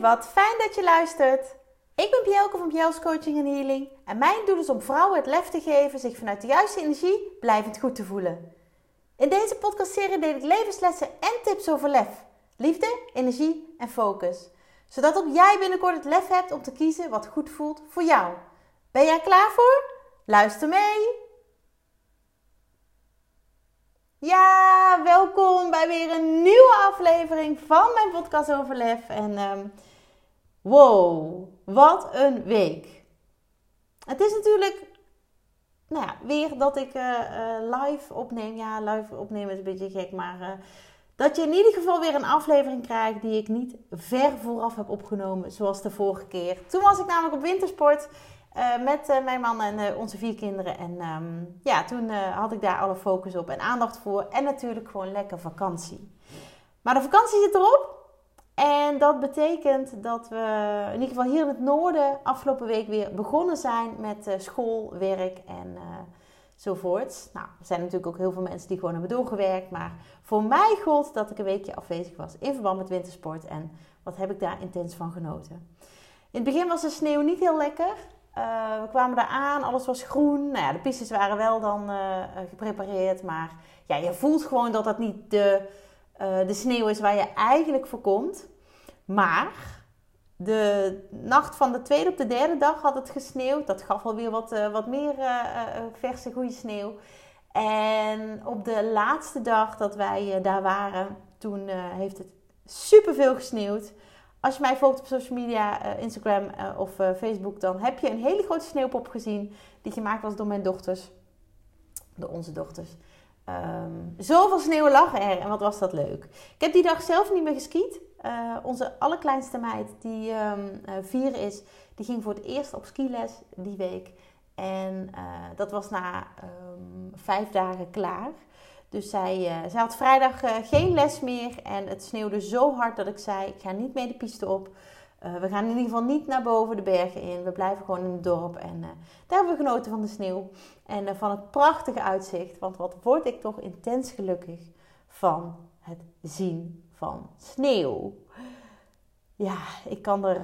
Wat fijn dat je luistert. Ik ben Bjelke van Bjels Coaching en Healing en mijn doel is om vrouwen het lef te geven zich vanuit de juiste energie blijvend goed te voelen. In deze podcastserie deel ik levenslessen en tips over lef, liefde, energie en focus. Zodat ook jij binnenkort het lef hebt om te kiezen wat goed voelt voor jou. Ben jij klaar voor? Luister mee! Ja, welkom bij weer een nieuwe aflevering van mijn podcast over lef. En um, wow, wat een week. Het is natuurlijk nou ja, weer dat ik uh, uh, live opneem. Ja, live opnemen is een beetje gek, maar uh, dat je in ieder geval weer een aflevering krijgt die ik niet ver vooraf heb opgenomen, zoals de vorige keer. Toen was ik namelijk op wintersport met mijn man en onze vier kinderen. En um, ja, toen had ik daar alle focus op en aandacht voor. En natuurlijk gewoon lekker vakantie. Maar de vakantie zit erop. En dat betekent dat we in ieder geval hier in het noorden afgelopen week weer begonnen zijn met school, werk en zovoorts. Nou, er zijn natuurlijk ook heel veel mensen die gewoon hebben doorgewerkt. Maar voor mij gold dat ik een weekje afwezig was in verband met wintersport. En wat heb ik daar intens van genoten. In het begin was de sneeuw niet heel lekker. Uh, we kwamen daar aan, alles was groen. Nou ja, de pistes waren wel dan uh, geprepareerd. Maar ja, je voelt gewoon dat dat niet de, uh, de sneeuw is waar je eigenlijk voor komt. Maar de nacht van de tweede op de derde dag had het gesneeuwd. Dat gaf alweer wat, wat meer verse, goede sneeuw. En op de laatste dag dat wij daar waren, toen heeft het superveel gesneeuwd. Als je mij volgt op social media, uh, Instagram uh, of uh, Facebook, dan heb je een hele grote sneeuwpop gezien die gemaakt was door mijn dochters. Door onze dochters. Um, zoveel sneeuw lag er en wat was dat leuk. Ik heb die dag zelf niet meer geskiet. onze allerkleinste meid, die um, vier is, die ging voor het eerst op skiles die week. En dat was na um, vijf dagen klaar. Dus zij, zij had vrijdag geen les meer en het sneeuwde zo hard dat ik zei: Ik ga niet mee de piste op. Uh, we gaan in ieder geval niet naar boven de bergen in. We blijven gewoon in het dorp. En daar hebben we genoten van de sneeuw en van het prachtige uitzicht. Want wat word ik toch intens gelukkig van het zien van sneeuw. Ja, ik kan er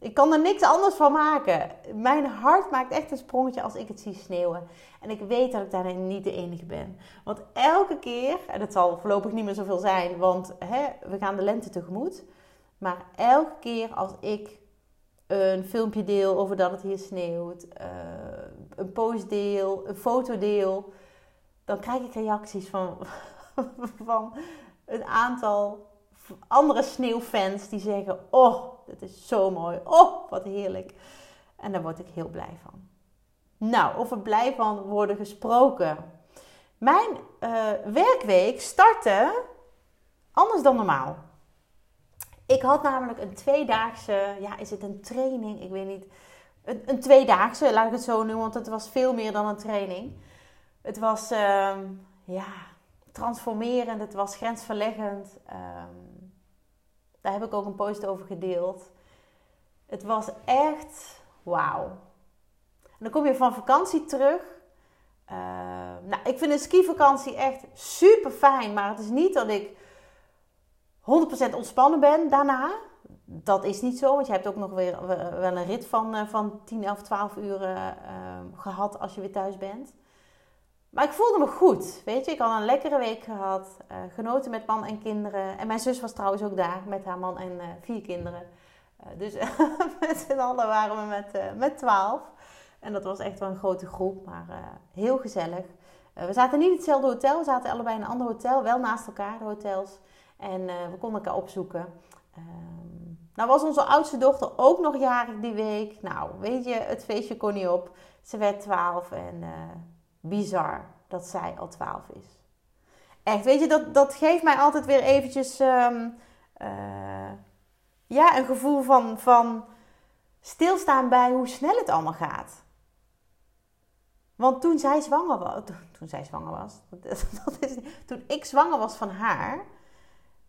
ik kan er niks anders van maken. Mijn hart maakt echt een sprongetje als ik het zie sneeuwen. En ik weet dat ik daarin niet de enige ben. Want elke keer, en het zal voorlopig niet meer zoveel zijn, want hè, we gaan de lente tegemoet. Maar elke keer als ik een filmpje deel over dat het hier sneeuwt, uh, een post deel, een foto deel, dan krijg ik reacties van, van een aantal andere sneeuwfans die zeggen: Oh, dit is zo mooi. Oh, wat heerlijk. En daar word ik heel blij van. Nou, over blij van worden gesproken. Mijn uh, werkweek startte anders dan normaal. Ik had namelijk een tweedaagse, ja, is het een training? Ik weet niet. Een, een tweedaagse, laat ik het zo noemen, want het was veel meer dan een training. Het was, uh, ja, transformerend, het was grensverleggend. Um, daar heb ik ook een post over gedeeld. Het was echt wauw. En dan kom je van vakantie terug. Uh, nou, ik vind een skivakantie echt super fijn. Maar het is niet dat ik 100% ontspannen ben daarna. Dat is niet zo, want je hebt ook nog weer wel een rit van, uh, van 10, 11, 12 uur uh, gehad als je weer thuis bent. Maar ik voelde me goed. Weet je, ik had een lekkere week gehad. Uh, genoten met man en kinderen. En mijn zus was trouwens ook daar met haar man en vier kinderen. Dus met z'n allen waren we met, met twaalf. En dat was echt wel een grote groep, maar heel gezellig. we zaten niet in hetzelfde hotel. We zaten allebei in een ander hotel. Wel naast elkaar, de hotels. En we konden elkaar opzoeken. Ehm, nou was onze oudste dochter ook nog jarig die week. Nou, weet je, het feestje kon niet op. Ze werd twaalf en bizar dat zij al 12 is. Echt, weet je, dat, dat geeft mij altijd weer eventjes um, uh, ja, een gevoel van, van stilstaan bij hoe snel het allemaal gaat. Want toen zij zwanger was, toen zij zwanger was, dat is, toen ik zwanger was van haar,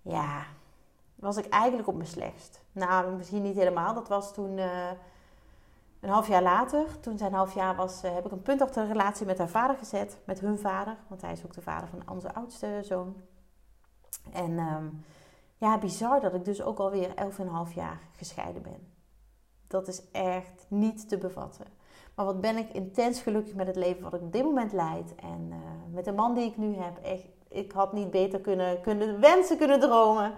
ja, was ik eigenlijk op mijn slechtst. Nou, misschien niet helemaal. Dat was toen uh, een half jaar later, toen zij een half jaar was, eh, heb ik een punt op de relatie met haar vader gezet. Met hun vader, want hij is ook de vader van onze oudste zoon. En um, ja, bizar dat ik dus ook alweer 11,5 jaar gescheiden ben. Dat is echt niet te bevatten. Maar wat ben ik intens gelukkig met het leven wat ik op dit moment leid. En uh, met de man die ik nu heb. Echt, ik had niet beter kunnen, kunnen wensen, kunnen dromen.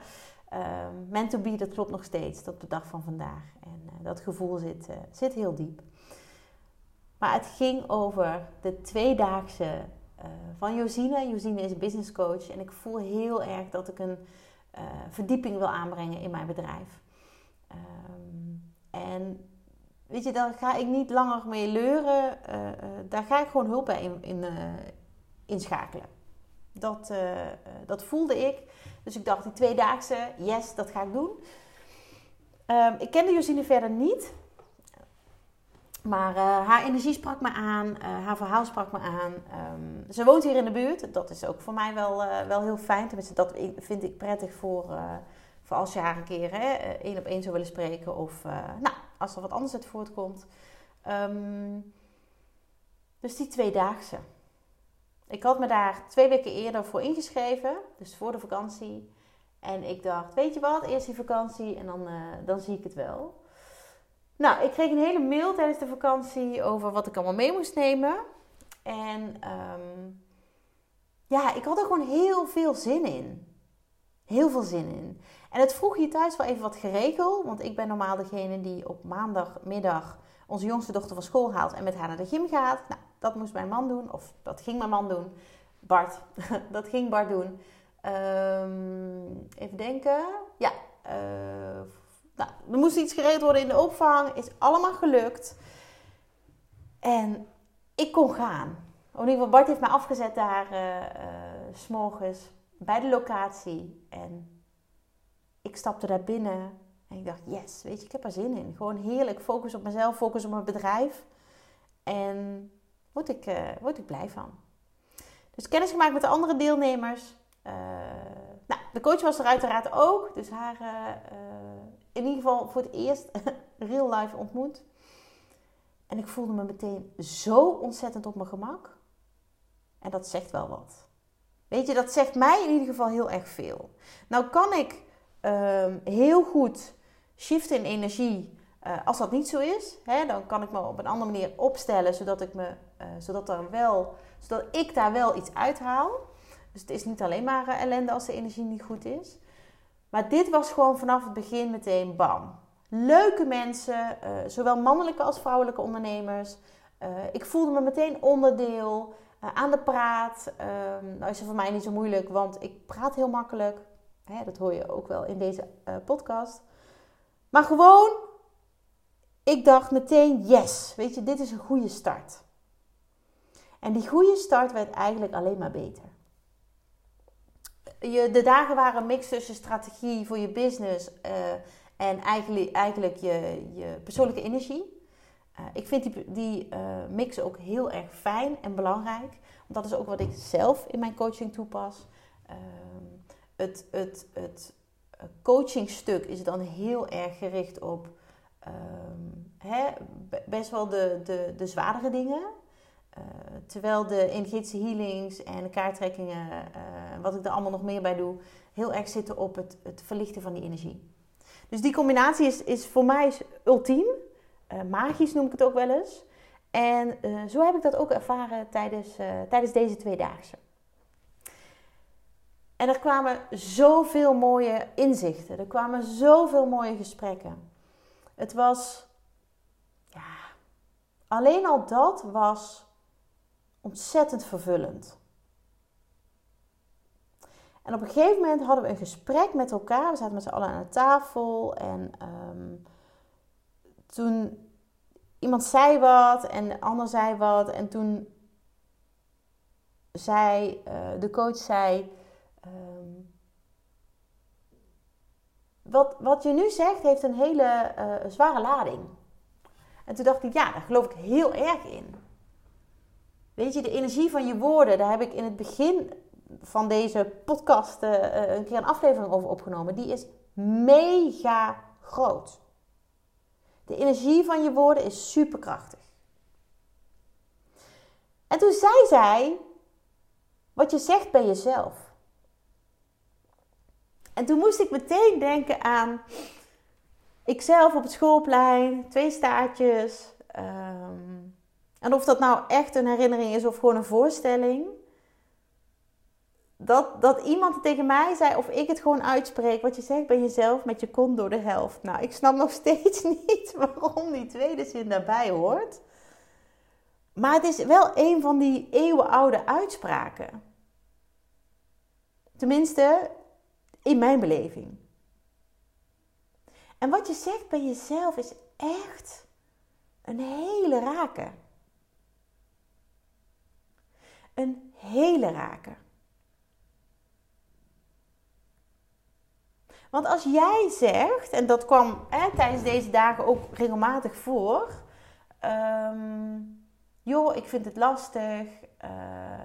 Uh, be, dat klopt nog steeds tot de dag van vandaag. En uh, dat gevoel zit, uh, zit heel diep. Maar het ging over de tweedaagse van Josine. Josine is business coach. En ik voel heel erg dat ik een verdieping wil aanbrengen in mijn bedrijf. Um, en weet je, daar ga ik niet langer mee leuren. Daar ga ik gewoon hulp bij in, in inschakelen. Dat, dat voelde ik. Dus ik dacht, die tweedaagse, yes, dat ga ik doen. Um, ik kende Josine verder niet. Maar haar energie sprak me aan, haar verhaal sprak me aan. Um, ze woont hier in de buurt. Dat is ook voor mij wel, wel heel fijn. Tenminste, dat vind ik prettig voor, voor als je haar een keer één op één zou willen spreken. Of nou, als er wat anders uit voortkomt. Um, dus die tweedaagse. Ik had me daar twee weken eerder voor ingeschreven, dus voor de vakantie. En ik dacht, weet je wat, eerst die vakantie en dan, uh, dan zie ik het wel. Nou, ik kreeg een hele mail tijdens de vakantie over wat ik allemaal mee moest nemen. En um, ja, ik had er gewoon heel veel zin in. Heel veel zin in. En het vroeg hier thuis wel even wat geregeld. Want ik ben normaal degene die op maandagmiddag onze jongste dochter van school haalt en met haar naar de gym gaat. Nou, dat moest mijn man doen. Of dat ging mijn man doen. Bart. dat ging Bart doen. Um, even denken. Ja. Uh, nou, er moest iets geregeld worden in de opvang. Is allemaal gelukt. En ik kon gaan. In ieder geval, Bart heeft mij afgezet daar uh, uh, s'morgens bij de locatie. En ik stapte daar binnen en ik dacht, yes, weet je, ik heb er zin in. Gewoon heerlijk, focus op mezelf, focus op mijn bedrijf. En word ik, uh, word ik blij van. Dus kennis gemaakt met de andere deelnemers. Uh, nou, de coach was er uiteraard ook. Dus haar uh, in ieder geval voor het eerst real life ontmoet. En ik voelde me meteen zo ontzettend op mijn gemak. En dat zegt wel wat. Weet je, dat zegt mij in ieder geval heel erg veel. Nou kan ik um, heel goed shiften in energie. Uh, als dat niet zo is, hè, dan kan ik me op een andere manier opstellen, zodat ik, me, uh, zodat er wel, zodat ik daar wel iets uithaal. Dus het is niet alleen maar uh, ellende als de energie niet goed is. Maar dit was gewoon vanaf het begin meteen bam. Leuke mensen, zowel mannelijke als vrouwelijke ondernemers. ik voelde me meteen onderdeel, aan de praat. Ehm, nou is het voor mij niet zo moeilijk, want ik praat heel makkelijk. Hè, dat hoor je ook wel in deze podcast. Maar gewoon, ik dacht meteen, yes, weet je, dit is een goede start. En die goede start werd eigenlijk alleen maar beter. Je, de dagen waren een mix tussen strategie voor je business uh, en eigenlijk, eigenlijk je, je persoonlijke energie. Uh, ik vind die, die uh, mix ook heel erg fijn en belangrijk. Want dat is ook wat ik zelf in mijn coaching toepas. Uh, het, het, het coachingstuk is dan heel erg gericht op hè, best wel de, de, de zwaardere dingen. Uh, terwijl de energetische healings en de kaarttrekkingen, uh, wat ik er allemaal nog meer bij doe, heel erg zitten op het, het verlichten van die energie. Dus die combinatie is, is voor mij ultiem. Uh, magisch noem ik het ook wel eens. En zo heb ik dat ook ervaren tijdens, tijdens deze tweedaagse. En er kwamen zoveel mooie inzichten. Er kwamen zoveel mooie gesprekken. Het was, ja, alleen al dat was ontzettend vervullend. En op een gegeven moment hadden we een gesprek met elkaar. We zaten met z'n allen aan de tafel. En um, toen iemand zei wat en de ander zei wat. En toen zei uh, de coach zei Um, wat, wat je nu zegt heeft een hele uh, zware lading. En toen dacht ik, ja, daar geloof ik heel erg in. Weet je, de energie van je woorden, daar heb ik in het begin van deze podcast uh, een keer een aflevering over opgenomen. Die is mega groot. De energie van je woorden is superkrachtig. En toen zei zij, wat je zegt bij jezelf. En toen moest ik meteen denken aan ikzelf op het schoolplein, twee staartjes. Ehm, en of dat nou echt een herinnering is of gewoon een voorstelling. Dat, dat iemand tegen mij zei, of ik het gewoon uitspreek, wat je zegt bij jezelf met je kont door de helft. Nou, ik snap nog steeds niet waarom die tweede zin daarbij hoort. Maar het is wel een van die eeuwenoude uitspraken. Tenminste, in mijn beleving. En wat je zegt bij jezelf is echt een hele rake. Een hele rake. Want als jij zegt, en dat kwam hè, tijdens deze dagen ook regelmatig voor. Um, joh, ik vind het lastig, uh,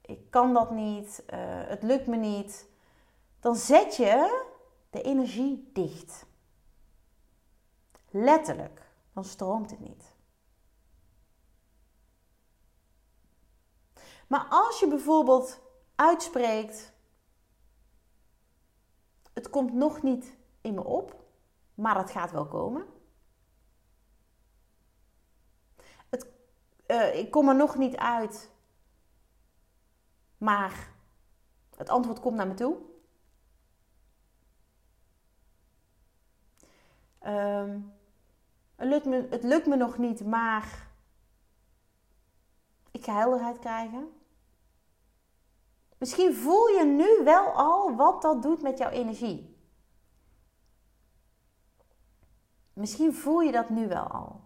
ik kan dat niet, uh, het lukt me niet. Dan zet je de energie dicht. Letterlijk, dan stroomt het niet. Maar als je bijvoorbeeld uitspreekt: Het komt nog niet in me op, maar het gaat wel komen. uh, ik kom er nog niet uit. Maar het antwoord komt naar me toe. Um, het, lukt me, het lukt me nog niet, maar ik ga helderheid krijgen. Misschien voel je nu wel al wat dat doet met jouw energie. Misschien voel je dat nu wel al.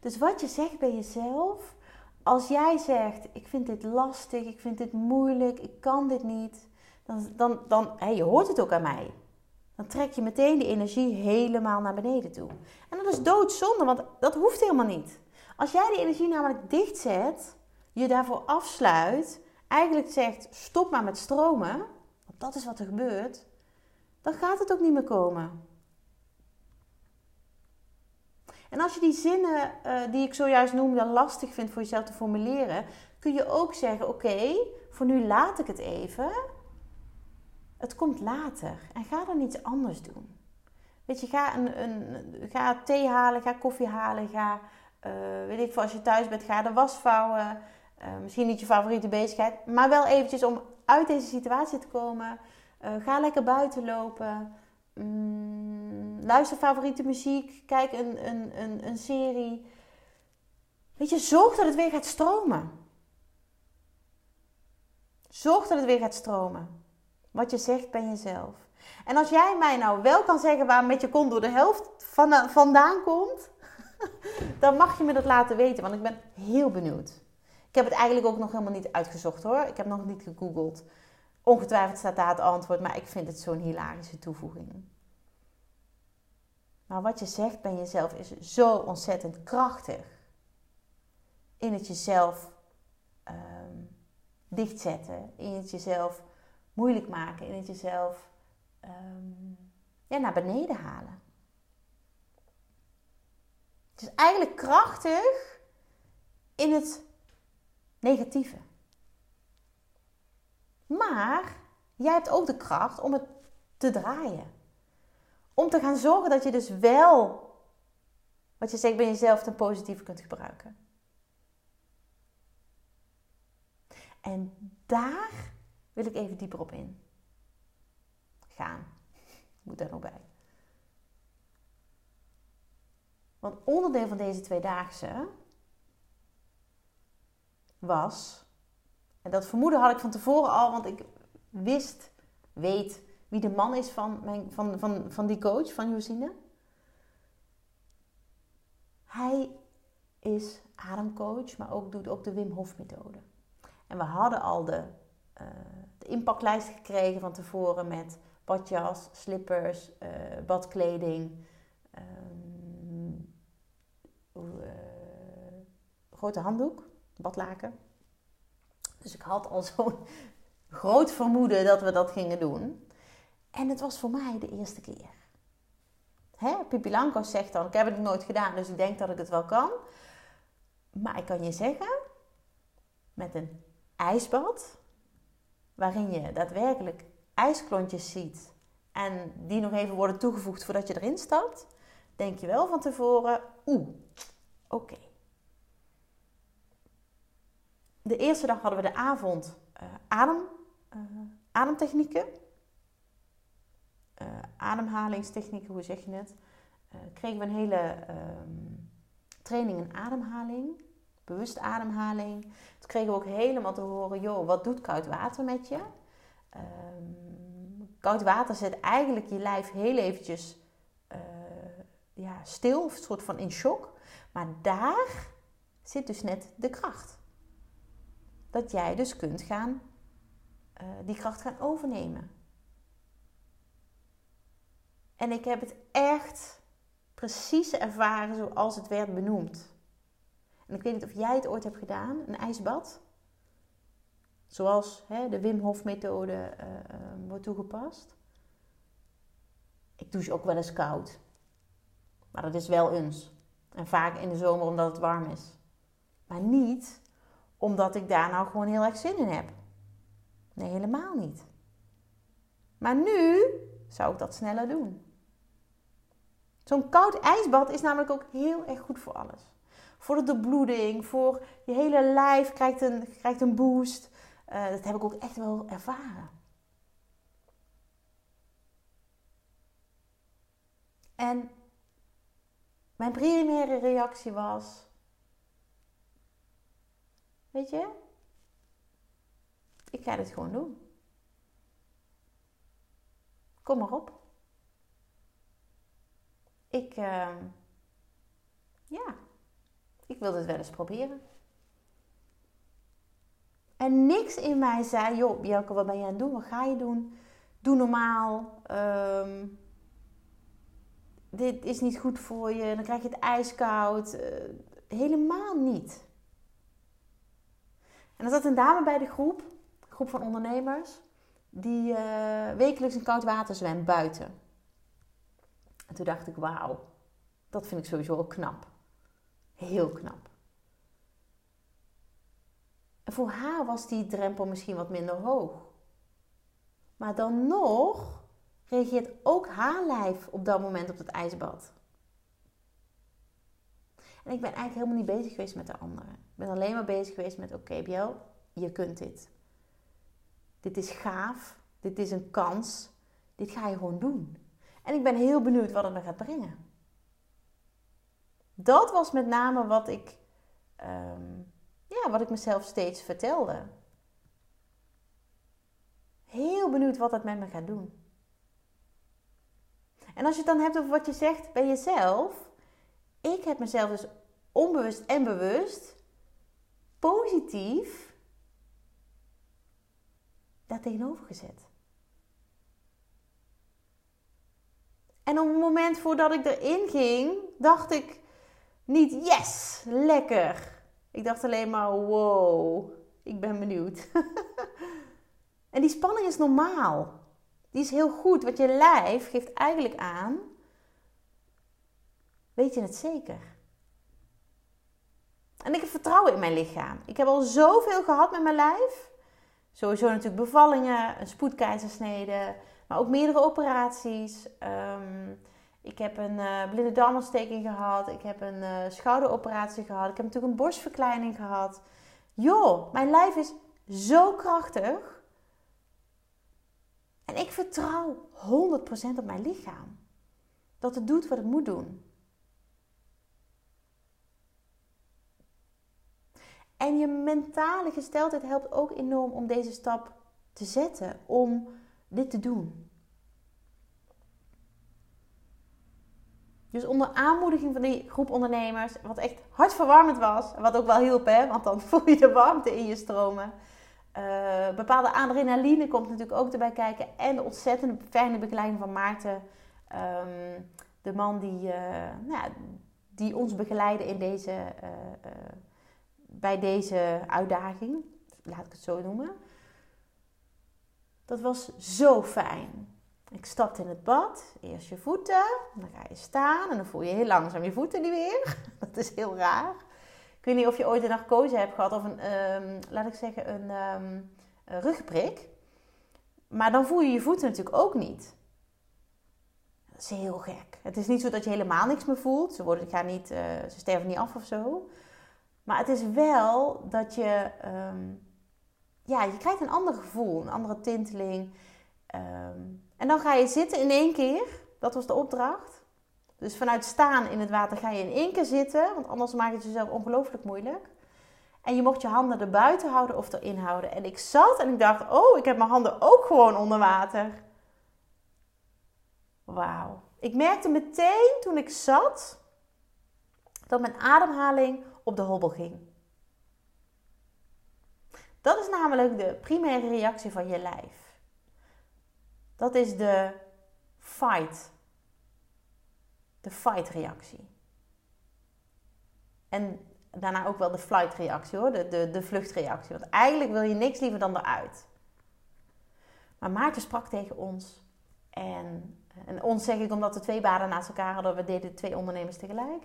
Dus wat je zegt bij jezelf, als jij zegt: Ik vind dit lastig, ik vind dit moeilijk, ik kan dit niet, dan, dan, dan je hoort het ook aan mij. Dan trek je meteen die energie helemaal naar beneden toe. En dat is doodzonde, want dat hoeft helemaal niet. Als jij die energie namelijk dichtzet, je daarvoor afsluit, eigenlijk zegt: Stop maar met stromen, want dat is wat er gebeurt, dan gaat het ook niet meer komen. En als je die zinnen uh, die ik zojuist noemde lastig vindt voor jezelf te formuleren, kun je ook zeggen: Oké, voor nu laat ik het even. Het komt later en ga dan iets anders doen. Weet je, ga, een, een, ga thee halen, ga koffie halen, ga, uh, weet ik veel, als je thuis bent, ga de was vouwen. Uh, misschien niet je favoriete bezigheid, maar wel eventjes om uit deze situatie te komen. ga lekker buiten lopen. Mm, luister favoriete muziek. Kijk een, een, een, een serie. Weet je, zorg dat het weer gaat stromen. Zorg dat het weer gaat stromen. Wat je zegt bij jezelf. En als jij mij nou wel kan zeggen waar met je kont door de helft vandaan komt, dan mag je me dat laten weten, want ik ben heel benieuwd. Ik heb het eigenlijk ook nog helemaal niet uitgezocht hoor. Ik heb nog niet gegoogeld. Ongetwijfeld staat daar het antwoord, maar ik vind het zo'n hilarische toevoeging. Maar wat je zegt bij jezelf is zo ontzettend krachtig. In het jezelf um, dichtzetten, in het jezelf moeilijk maken, in het jezelf um, ja, naar beneden halen. Het is eigenlijk krachtig in het negatieve. Maar jij hebt ook de kracht om het te draaien. Om te gaan zorgen dat je dus wel wat je zegt bij jezelf ten positieve kunt gebruiken. En daar wil ik even dieper op in gaan. Moet daar nog bij. Want onderdeel van deze tweedaagse was, en dat vermoeden had ik van tevoren al, want ik wist, weet wie de man is van, mijn, van, van, van die coach, van Josine. Hij is ademcoach, maar ook doet ook de Wim Hof methode. En we hadden al de, uh, de inpaklijst gekregen van tevoren met badjas, slippers, uh, badkleding, um, uh, grote handdoek, badlaken. Dus ik had al zo'n groot vermoeden dat we dat gingen doen. En het was voor mij de eerste keer. Hè? Pippi Lanko zegt dan, ik heb het nooit gedaan, dus ik denk dat ik het wel kan. Maar ik kan je zeggen, met een ijsbad, waarin je daadwerkelijk ijsklontjes ziet en die nog even worden toegevoegd voordat je erin stapt, denk je wel van tevoren, oeh, oké. De eerste dag hadden we de avond uh, adem, uh, ademtechnieken. Uh, ademhalingstechnieken, hoe zeg je het? kregen we een hele ehm, training in ademhaling, bewust ademhaling. Toen kregen we ook helemaal te horen, joh, wat doet koud water met je? Um, koud water zet eigenlijk je lijf heel eventjes ja, stil, of een soort van in shock. Maar daar zit dus net de kracht. Dat jij dus kunt gaan, uh, die kracht gaan overnemen. En ik heb het echt precies ervaren zoals het werd benoemd. En ik weet niet of jij het ooit hebt gedaan, een ijsbad. Zoals hè, de Wim Hof methode uh, uh, wordt toegepast. Ik douche ook wel eens koud. Maar dat is wel eens. En vaak in de zomer omdat het warm is. Maar niet omdat ik daar nou gewoon heel erg zin in heb. Nee, helemaal niet. Maar nu zou ik dat sneller doen. Zo'n koud ijsbad is namelijk ook heel erg goed voor alles. Voor de doorbloeding, voor je hele lijf krijgt een, krijgt een boost. Uh, dat heb ik ook echt wel ervaren. En mijn primaire reactie was: Weet je, ik ga dit gewoon doen. Kom maar op. Ik, uh, ja, ik wil dit wel eens proberen. En niks in mij zei, joh, Bjelke, wat ben je aan het doen? Wat ga je doen? Doe normaal. Um, dit is niet goed voor je, dan krijg je het ijskoud. Uh, helemaal niet. En er zat een dame bij de groep, een groep van ondernemers, die uh, wekelijks in koud water zwemt buiten. En toen dacht ik, wauw, dat vind ik sowieso wel knap. Heel knap. En voor haar was die drempel misschien wat minder hoog. Maar dan nog reageert ook haar lijf op dat moment op het ijsbad. En ik ben eigenlijk helemaal niet bezig geweest met de anderen. Ik ben alleen maar bezig geweest met: oké, okay, Biel, je kunt dit. Dit is gaaf. Dit is een kans. Dit ga je gewoon doen. En ik ben heel benieuwd wat het me gaat brengen. Dat was met name wat ik, um, ja, wat ik mezelf steeds vertelde. Heel benieuwd wat het met me gaat doen. En als je het dan hebt over wat je zegt bij jezelf. Ik heb mezelf dus onbewust en bewust positief daar tegenover gezet. En op het moment voordat ik erin ging, dacht ik niet yes, lekker. Ik dacht alleen maar wow, ik ben benieuwd. en die spanning is normaal. Die is heel goed, want je lijf geeft eigenlijk aan. Weet je het zeker? En ik heb vertrouwen in mijn lichaam. Ik heb al zoveel gehad met mijn lijf. Sowieso natuurlijk bevallingen, een spoedkeizersnede, maar ook meerdere operaties. Um, ik heb een uh, blinde darmontsteking gehad. Ik heb een uh, schouderoperatie gehad. Ik heb natuurlijk een borstverkleining gehad. Joh, mijn lijf is zo krachtig. En ik vertrouw 100% op mijn lichaam. Dat het doet wat het moet doen. En je mentale gesteldheid helpt ook enorm om deze stap te zetten, om dit te doen. Dus onder aanmoediging van die groep ondernemers, wat echt hartverwarmend was, wat ook wel hielp, hè, want dan voel je de warmte in je stromen. Uh, bepaalde adrenaline komt natuurlijk ook erbij kijken. En de ontzettend fijne begeleiding van Maarten. Um, de man die, uh, nou, die ons begeleidde in deze, uh, bij deze uitdaging. Laat ik het zo noemen. Dat was zo fijn. Ik stapte in het bad. Eerst je voeten. Dan ga je staan. En dan voel je heel langzaam je voeten niet weer. Dat is heel raar. Ik weet niet of je ooit een narcose hebt gehad of een, um, laat ik zeggen, een, um, een rugprik. Maar dan voel je je voeten natuurlijk ook niet. Dat is heel gek. Het is niet zo dat je helemaal niks meer voelt. Ze, worden, gaan niet, uh, ze sterven niet af of zo. Maar het is wel dat je... Um, ja, je krijgt een ander gevoel. Een andere tinteling. Um, en dan ga je zitten in één keer. Dat was de opdracht. Dus vanuit staan in het water ga je in één keer zitten. Want anders maak je het jezelf ongelooflijk moeilijk. En je mocht je handen er buiten houden of erin houden. En ik zat en ik dacht, oh, ik heb mijn handen ook gewoon onder water. Wauw. Ik merkte meteen toen ik zat dat mijn ademhaling op de hobbel ging. Dat is namelijk de primaire reactie van je lijf. Dat is de fight. De fight reactie. En daarna ook wel de flight reactie hoor, de, de, de vluchtreactie. Want eigenlijk wil je niks liever dan eruit. Maar Maarten sprak tegen ons. En, en ons zeg ik omdat we twee banen naast elkaar hadden. We deden twee ondernemers tegelijk.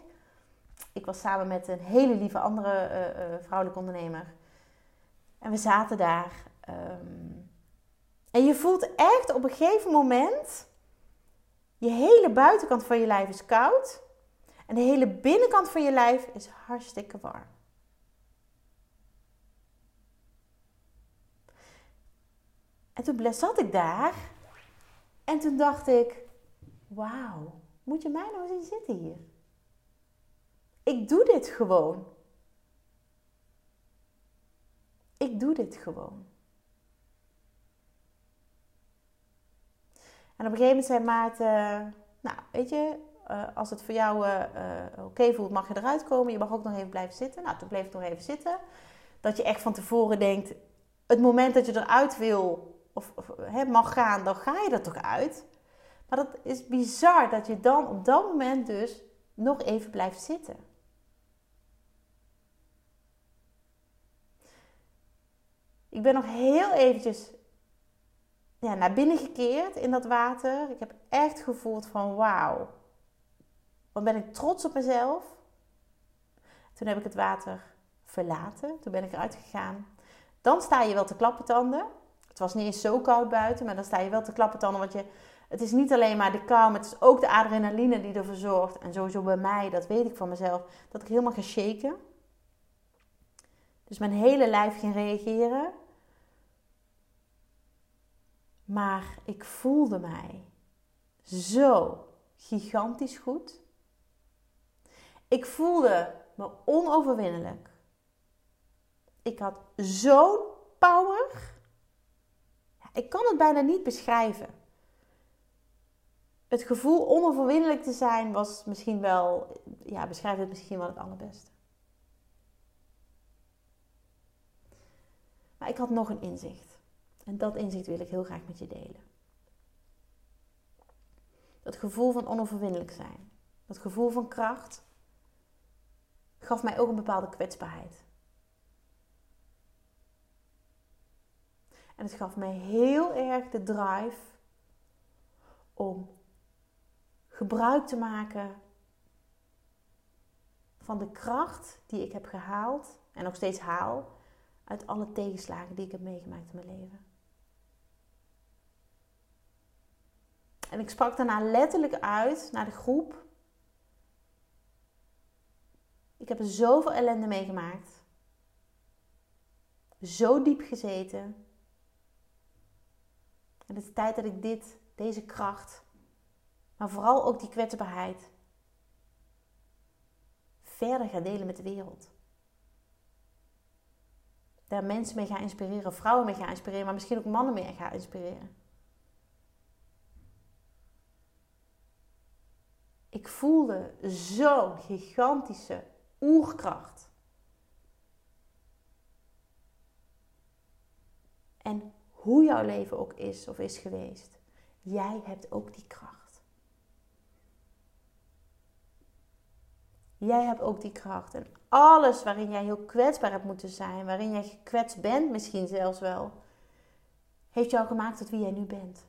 Ik was samen met een hele lieve andere uh, uh, vrouwelijke ondernemer. En we zaten daar. Um, en je voelt echt op een gegeven moment... Je hele buitenkant van je lijf is koud. En de hele binnenkant van je lijf is hartstikke warm. En toen zat ik daar en toen dacht ik: Wauw, moet je mij nou eens zitten hier? Ik doe dit gewoon. Ik doe dit gewoon. En op een gegeven moment zei Maarten: Nou, weet je, uh, als het voor jou uh, uh, oké voelt, mag je eruit komen. Je mag ook nog even blijven zitten. Nou, toen bleef ik nog even zitten. Dat je echt van tevoren denkt, het moment dat je eruit wil of, of mag gaan, dan ga je er toch uit. Maar dat is bizar dat je dan op dat moment dus nog even blijft zitten. Ik ben nog heel eventjes ja, naar binnen gekeerd in dat water. Ik heb echt gevoeld van wauw wat ben ik trots op mezelf? Toen heb ik het water verlaten. Toen ben ik eruit gegaan. Dan sta je wel te klappentanden. Het was niet eens zo koud buiten, maar dan sta je wel te klappentanden. Want je, het is niet alleen maar de kou, maar het is ook de adrenaline die ervoor zorgt. En sowieso bij mij, dat weet ik van mezelf, dat ik helemaal ga shaken. Dus mijn hele lijf ging reageren. Maar ik voelde mij zo gigantisch goed. Ik voelde me onoverwinnelijk. Ik had zo'n power. Ik kan het bijna niet beschrijven. Het gevoel onoverwinnelijk te zijn was misschien wel, ja, beschrijft het misschien wel het allerbeste. Maar ik had nog een inzicht. En dat inzicht wil ik heel graag met je delen. Dat gevoel van onoverwinnelijk zijn. Dat gevoel van kracht gaf mij ook een bepaalde kwetsbaarheid. En het gaf mij heel erg de drive om gebruik te maken van de kracht die ik heb gehaald en nog steeds haal uit alle tegenslagen die ik heb meegemaakt in mijn leven. En ik sprak daarna letterlijk uit naar de groep ik heb er zoveel ellende meegemaakt. Zo diep gezeten. En het is tijd dat ik dit, deze kracht, maar vooral ook die kwetsbaarheid, verder ga delen met de wereld. Daar mensen mee gaan inspireren, vrouwen mee gaan inspireren, maar misschien ook mannen mee gaan inspireren. Ik voelde zo'n gigantische oerkracht. En hoe jouw leven ook is of is geweest, jij hebt ook die kracht. Jij hebt ook die kracht. En alles waarin jij heel kwetsbaar hebt moeten zijn, waarin jij gekwetst bent misschien zelfs wel, heeft jou gemaakt tot wie jij nu bent.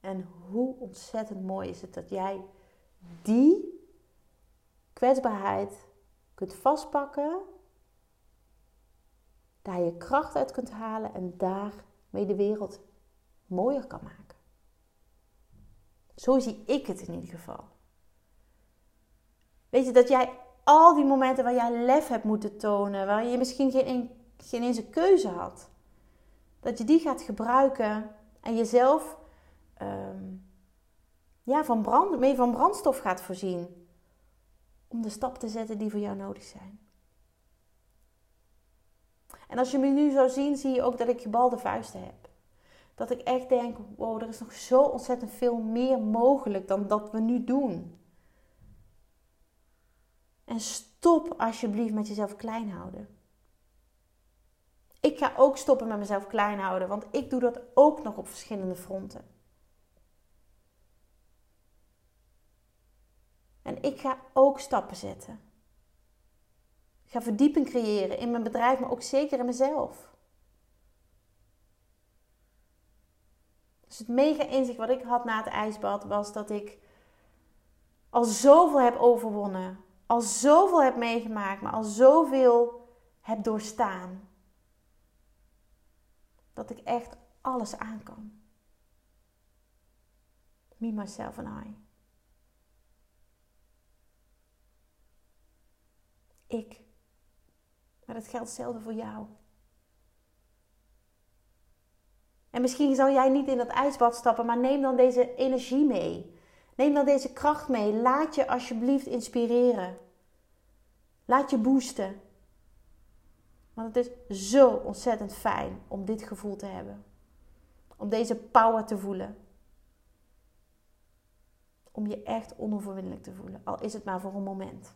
En hoe ontzettend mooi is het dat jij die kwetsbaarheid kunt vastpakken, daar je kracht uit kunt halen en daarmee de wereld mooier kan maken. Zo zie ik het in ieder geval. Weet je dat jij al die momenten waar jij lef hebt moeten tonen, waar je misschien geen, geen eens een keuze had, dat je die gaat gebruiken en jezelf um, ja, van brand, mee van brandstof gaat voorzien om de stap te zetten die voor jou nodig zijn. En als je me nu zou zien, zie je ook dat ik gebalde vuisten heb. Dat ik echt denk, wow, er is nog zo ontzettend veel meer mogelijk dan dat we nu doen. En stop alsjeblieft met jezelf klein houden. Ik ga ook stoppen met mezelf klein houden, want ik doe dat ook nog op verschillende fronten. En ik ga ook stappen zetten. Ik ga verdieping creëren in mijn bedrijf, maar ook zeker in mezelf. Dus het mega inzicht wat ik had na het ijsbad was dat ik al zoveel heb overwonnen. Al zoveel heb meegemaakt, maar al zoveel heb doorstaan. Dat ik echt alles aan kan. Me, myself and I. Ik. Maar dat geldt hetzelfde voor jou. En misschien zou jij niet in dat ijsbad stappen, maar neem dan deze energie mee. Neem dan deze kracht mee. Laat je alsjeblieft inspireren. Laat je boosten. Want het is zo ontzettend fijn om dit gevoel te hebben. Om deze power te voelen. Om je echt onoverwinnelijk te voelen. Al is het maar voor een moment.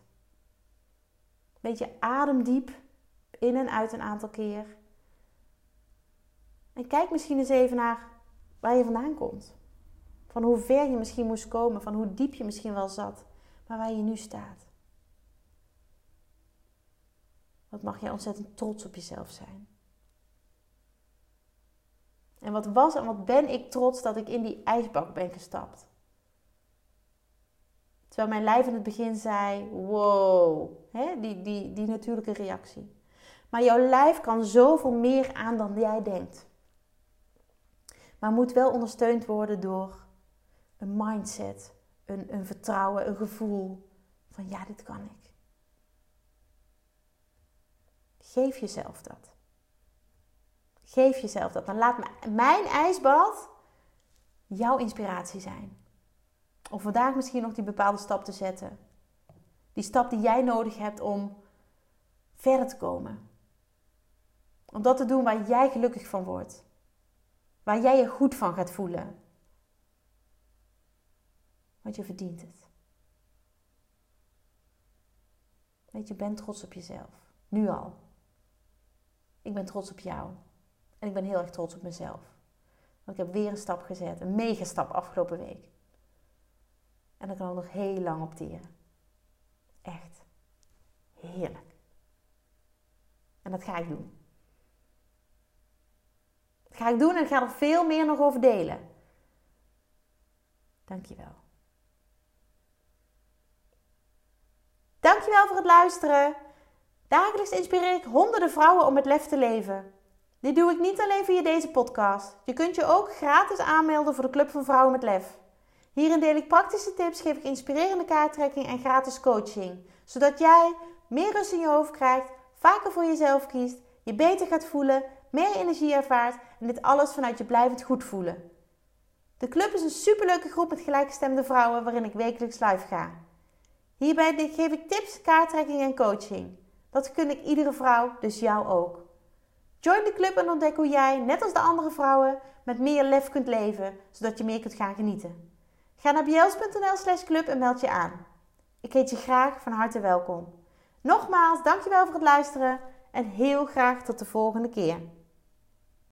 Beetje ademdiep in en uit een aantal keer. En kijk misschien eens even naar waar je vandaan komt. Van hoe ver je misschien moest komen, van hoe diep je misschien wel zat, maar waar je nu staat. Wat mag je ontzettend trots op jezelf zijn. En wat was en wat ben ik trots dat ik in die ijsbak ben gestapt. Terwijl mijn lijf in het begin zei: wow, hè? Die, die, die natuurlijke reactie. Maar jouw lijf kan zoveel meer aan dan jij denkt. Maar moet wel ondersteund worden door een mindset, een, een vertrouwen, een gevoel van ja, dit kan ik. Geef jezelf dat. Geef jezelf dat. Dan laat mijn ijsbad jouw inspiratie zijn. Om vandaag misschien nog die bepaalde stap te zetten. Die stap die jij nodig hebt om verder te komen. Om dat te doen waar jij gelukkig van wordt. Waar jij je goed van gaat voelen. Want je verdient het. Weet je, ben trots op jezelf. Nu al. Ik ben trots op jou. En ik ben heel erg trots op mezelf. Want ik heb weer een stap gezet. Een mega stap afgelopen week. En daar kan ik nog heel lang op teren. Echt. Heerlijk. En dat ga ik doen. Dat ga ik doen en ik ga er veel meer nog over delen. Dankjewel. Dankjewel voor het luisteren. Dagelijks inspireer ik honderden vrouwen om met lef te leven. Dit doe ik niet alleen via deze podcast. Je kunt je ook gratis aanmelden voor de Club van Vrouwen met Lef. Hierin deel ik praktische tips, geef ik inspirerende kaarttrekking en gratis coaching. Zodat jij meer rust in je hoofd krijgt, vaker voor jezelf kiest, je beter gaat voelen, meer energie ervaart en dit alles vanuit je blijvend goed voelen. De club is een superleuke groep met gelijkgestemde vrouwen waarin ik wekelijks live ga. Hierbij geef ik tips, kaarttrekking en coaching. Dat kun ik iedere vrouw, dus jou ook. Join de club en ontdek hoe jij, net als de andere vrouwen, met meer lef kunt leven, zodat je meer kunt gaan genieten. Ga naar bjels.nl slash club en meld je aan. Ik heet je graag van harte welkom. Nogmaals, dankjewel voor het luisteren en heel graag tot de volgende keer.